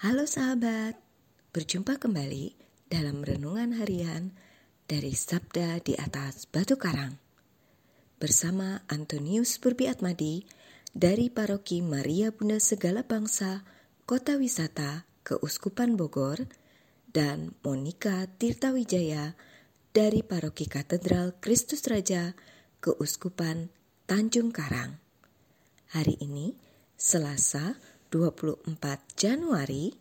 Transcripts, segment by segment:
Halo sahabat, berjumpa kembali dalam renungan harian dari Sabda di atas Batu Karang bersama Antonius Madi dari Paroki Maria Bunda Segala Bangsa, Kota Wisata, Keuskupan Bogor, dan Monika Tirtawijaya dari Paroki Katedral Kristus Raja, Keuskupan Tanjung Karang. Hari ini, Selasa, 24 Januari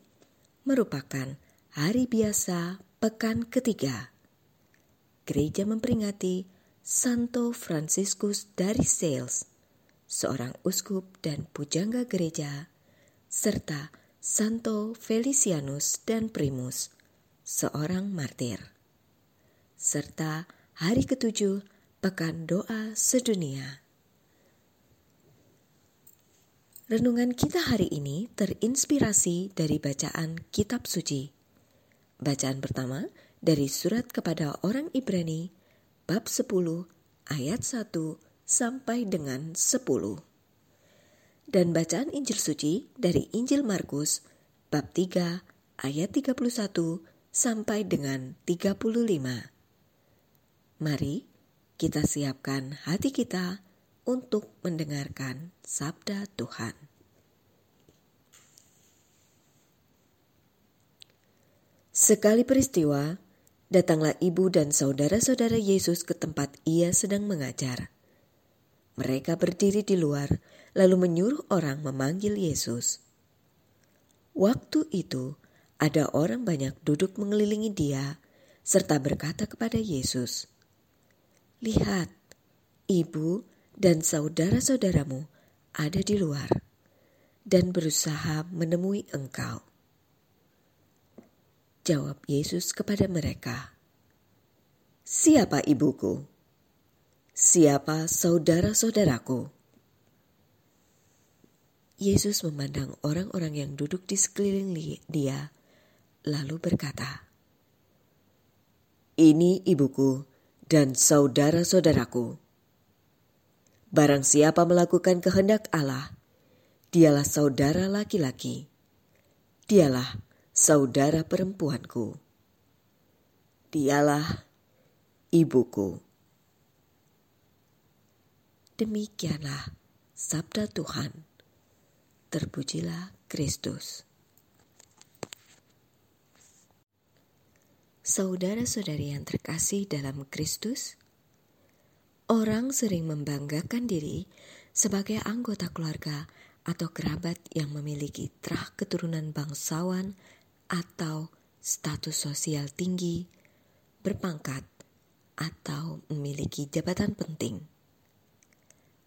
merupakan hari biasa pekan ketiga. Gereja memperingati Santo Franciscus dari Sales, seorang uskup dan pujangga gereja, serta Santo Felicianus dan Primus, seorang martir. Serta hari ketujuh pekan doa sedunia. Renungan kita hari ini terinspirasi dari bacaan kitab suci. Bacaan pertama dari surat kepada orang Ibrani bab 10 ayat 1 sampai dengan 10. Dan bacaan Injil suci dari Injil Markus bab 3 ayat 31 sampai dengan 35. Mari kita siapkan hati kita untuk mendengarkan sabda Tuhan. Sekali peristiwa, datanglah ibu dan saudara-saudara Yesus ke tempat ia sedang mengajar. Mereka berdiri di luar, lalu menyuruh orang memanggil Yesus. Waktu itu, ada orang banyak duduk mengelilingi dia, serta berkata kepada Yesus, "Lihat, ibu dan saudara-saudaramu ada di luar dan berusaha menemui engkau. Jawab Yesus kepada mereka, "Siapa ibuku? Siapa saudara-saudaraku?" Yesus memandang orang-orang yang duduk di sekeliling dia, lalu berkata, "Ini ibuku dan saudara-saudaraku." Barang siapa melakukan kehendak Allah, dialah saudara laki-laki, dialah saudara perempuanku, dialah ibuku. Demikianlah sabda Tuhan. Terpujilah Kristus. Saudara-saudari yang terkasih dalam Kristus, Orang sering membanggakan diri sebagai anggota keluarga atau kerabat yang memiliki terah keturunan bangsawan atau status sosial tinggi, berpangkat, atau memiliki jabatan penting.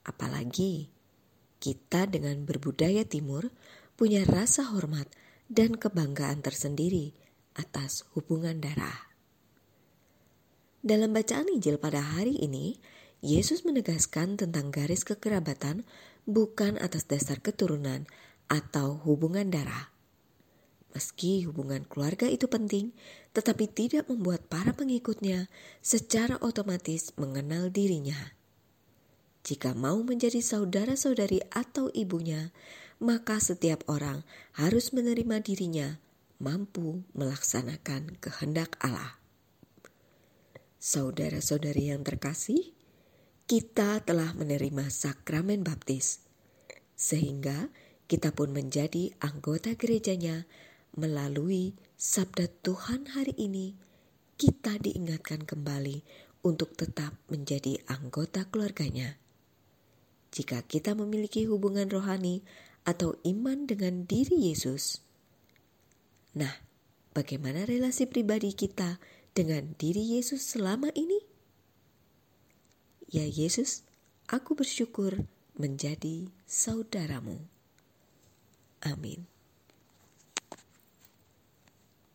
Apalagi kita dengan berbudaya timur punya rasa hormat dan kebanggaan tersendiri atas hubungan darah. Dalam bacaan Injil pada hari ini, Yesus menegaskan tentang garis kekerabatan bukan atas dasar keturunan atau hubungan darah. Meski hubungan keluarga itu penting, tetapi tidak membuat para pengikutnya secara otomatis mengenal dirinya. Jika mau menjadi saudara-saudari atau ibunya, maka setiap orang harus menerima dirinya mampu melaksanakan kehendak Allah. Saudara-saudari yang terkasih, kita telah menerima sakramen baptis, sehingga kita pun menjadi anggota gerejanya melalui sabda Tuhan hari ini. Kita diingatkan kembali untuk tetap menjadi anggota keluarganya. Jika kita memiliki hubungan rohani atau iman dengan diri Yesus, nah, bagaimana relasi pribadi kita dengan diri Yesus selama ini? Ya Yesus, aku bersyukur menjadi saudaramu. Amin.